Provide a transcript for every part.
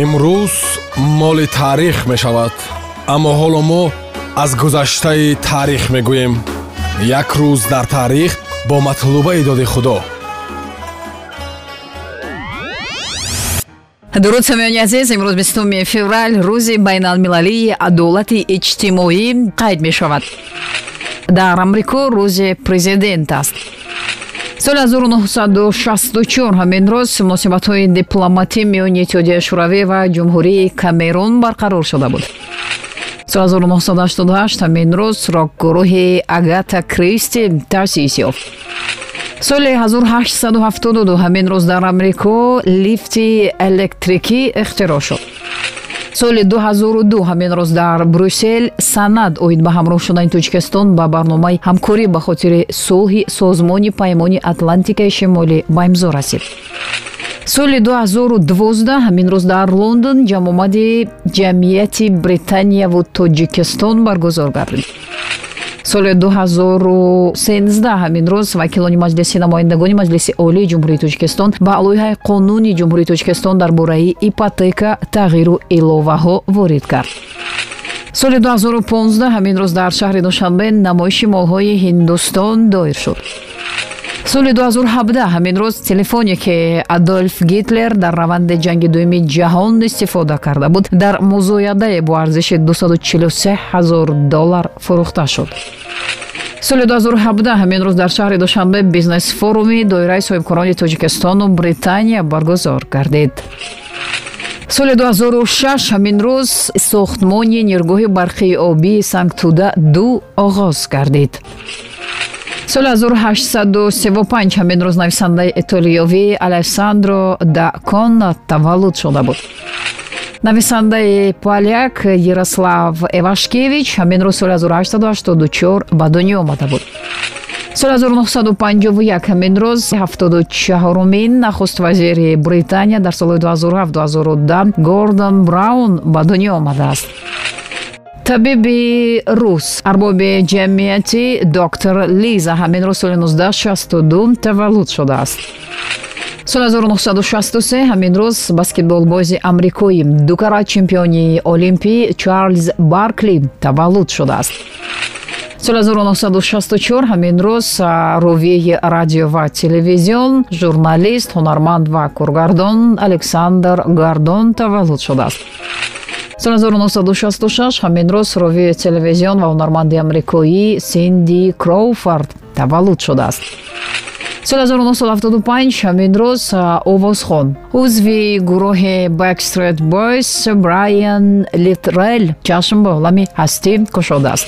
имрӯз моли таърих мешавад аммо ҳоло мо аз гузаштаи таърих мегӯем. Як рӯз дар таърих бо матлубаи доди худо. Дуруд самиёни азиз имрӯз бистуми феврал рӯзи байналмилалии адолати иҷтимоӣ қайд мешавад? Дар амрико рӯзи президент аст соли 1964 ҳамин роз муносибатҳои дипломатӣ миёни иттиҳодияи шӯравӣ ва ҷумҳурии камерун барқарор шуда буд. Соли 1988 ҳамин рӯз рокгурӯҳи агата кристи таъсис ёфт соли 1872 ҳамин рӯз дар амрико лифти электрикӣ ихтироъ шуд соли 2002 ҳамин рӯз дар брюссел санад оид ба ҳамроҳ шудани тоҷикистон ба барномаи ҳамкорӣ ба хотири сулҳи созмони паймони атлантикаи шимолӣ ба имзо расид. соли 2012 ҳамин рӯз дар лондон ҷамъомади ҷамъияти британияву тоҷикистон баргузор гардид соли 2013 ҳамин рӯз вакилони маҷлиси намояндагони маҷлиси олии ҷумҳурии тоҷикистон ба лоиҳаи қонуни ҷумҳурии тоҷикистон дар бораи ипотека тағйиру иловаҳо ворид кард. соли 2015 ҳамин рӯз дар шаҳри душанбе намоиши молҳои ҳиндустон доир шуд соли 2017 ҳамин рӯз телефоне ки адольф гитлер дар раванди ҷанги дуюми ҷаҳон истифода карда буд дар музоядае бо арзиши 243 ҳазор доллар фурӯхта шуд. Соли 2017 ҳамин рӯз дар шаҳри душанбе бизнес форуми доираи соҳибкорони тоҷикистону британия баргузор гардид. Соли 2006 ҳамин рӯз сохтмони ниргоҳи барқии обии сангтуда ду оғоз гардид соли 1835 ҳамин рӯз нависандаи итолиёвӣ алессандро да конна таваллуд шуда буд. Нависандаи поляк ярослав эвашкевич ҳамин рӯз соли 1884 ба дунё омада буд. Соли 1951 ҳамин рӯз 74умин нахуст вазири британия дар солҳои 2007-2010 гордон браун ба дунё омадааст табиби рус арбоби ҷамъияти доктор лиза. Ҳамин рӯз соли 1962 таваллуд шудааст. Соли 1963 ҳамин рӯз баскетболбози амрикои дукара чемпиони олимпӣ чарлз баркли таваллуд шудааст. Соли 1964 ҳамин рӯз ровии радио ва телевизион журналист ҳунарманд ва кургардон александр гардон таваллуд шудааст соли 1966 ҳамин рӯз ровии телевизион ва ҳунарманди амрикоӣ синди кроуфорд таваллуд шудааст. Соли 1975 ҳамин рӯз овозхон узви гурӯҳи backstreet boys брайан литрел чашм ба олами ҳастӣ кушодааст.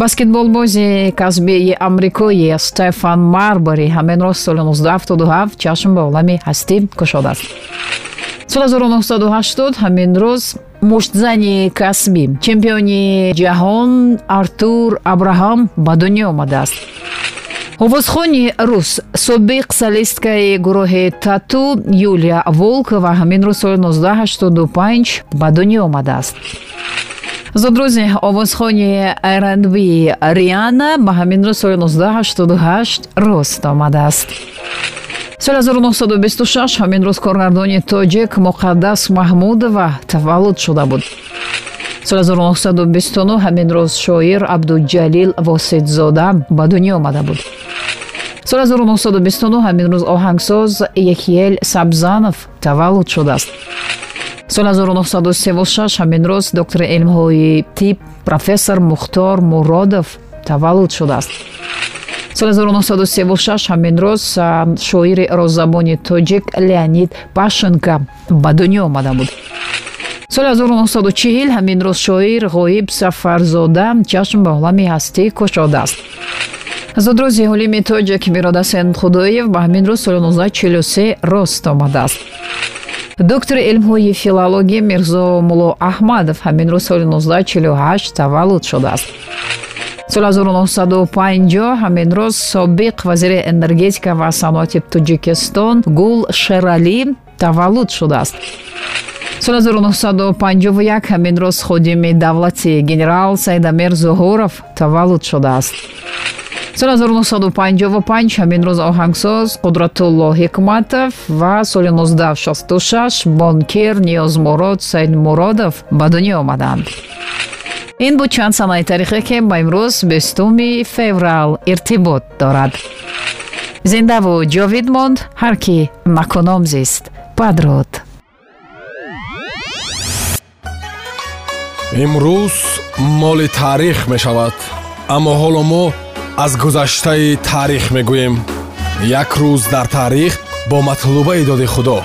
Баскетболбози касбии амрикои стефан марбари ҳамин рӯз соли 1977 чашм ба олами ҳастӣ кушодааст соли 1980 ҳамин рӯз муштзани касбӣ. Чемпиони ҷаҳон артур абраҳам ба дунё омадааст. Овозхони рус собиқ солисткаи гурӯҳи тату юлия волкова ҳамин рӯз соли 1985 ба дунё омадааст. Зудрӯзи овозхони rnb риана ба ҳамин рӯз соли 1988 рост омадааст соли 1926 ҳамин рӯз коргардони тоҷик муқаддас маҳмудова таваллуд шуда буд. Соли 1929 ҳамин рӯз шоир абдуҷалил воситзода ба дунё омада буд. Соли 1929 ҳамин рӯз оҳангсоз якиел сабзанов таваллуд шудааст. Соли 1936 ҳамин рӯз доктори илмҳои тиб профессор мухтор муродов таваллуд шудааст соли 1936 ҳамин рӯз шоири роззабони тоҷик леонид пашенко ба дунё омада буд. Соли 1940 ҳамин рӯз шоир ғоиб сафарзода чашм ба олами ҳастӣ кушодааст зудрӯзи олими тоҷик миродасен худоев ба ҳамин рӯз соли 1943 рост омадааст доктори илмҳои филологӣ мирзо мулло аҳмадов ҳамин рӯз соли 1948 таваллуд шудааст соли 1950 ҳамин рӯз собиқ вазири энергетика ва саноати тоҷикистон гул шералӣ таваллуд шудааст. соли 1951 ҳамин рӯз ходими давлати генерал саидамир зуҳуров таваллуд шудааст. соли 1955 ҳамин рӯз оҳангсоз қудратулло ҳикматов ва соли 1966 бонкир ниёзмурод сайдмуродов ба дунё омаданд ин буд чанд санаи таърихе ки ба имрӯз бистуми феврал иртибот дорад. Зиндаву ҷовид монд ҳар ки накуном зист падруд имрӯз моли таърих мешавад аммо ҳоло мо аз гузаштаи таърих мегӯем. Як рӯз дар таърих бо матлубаи доди худо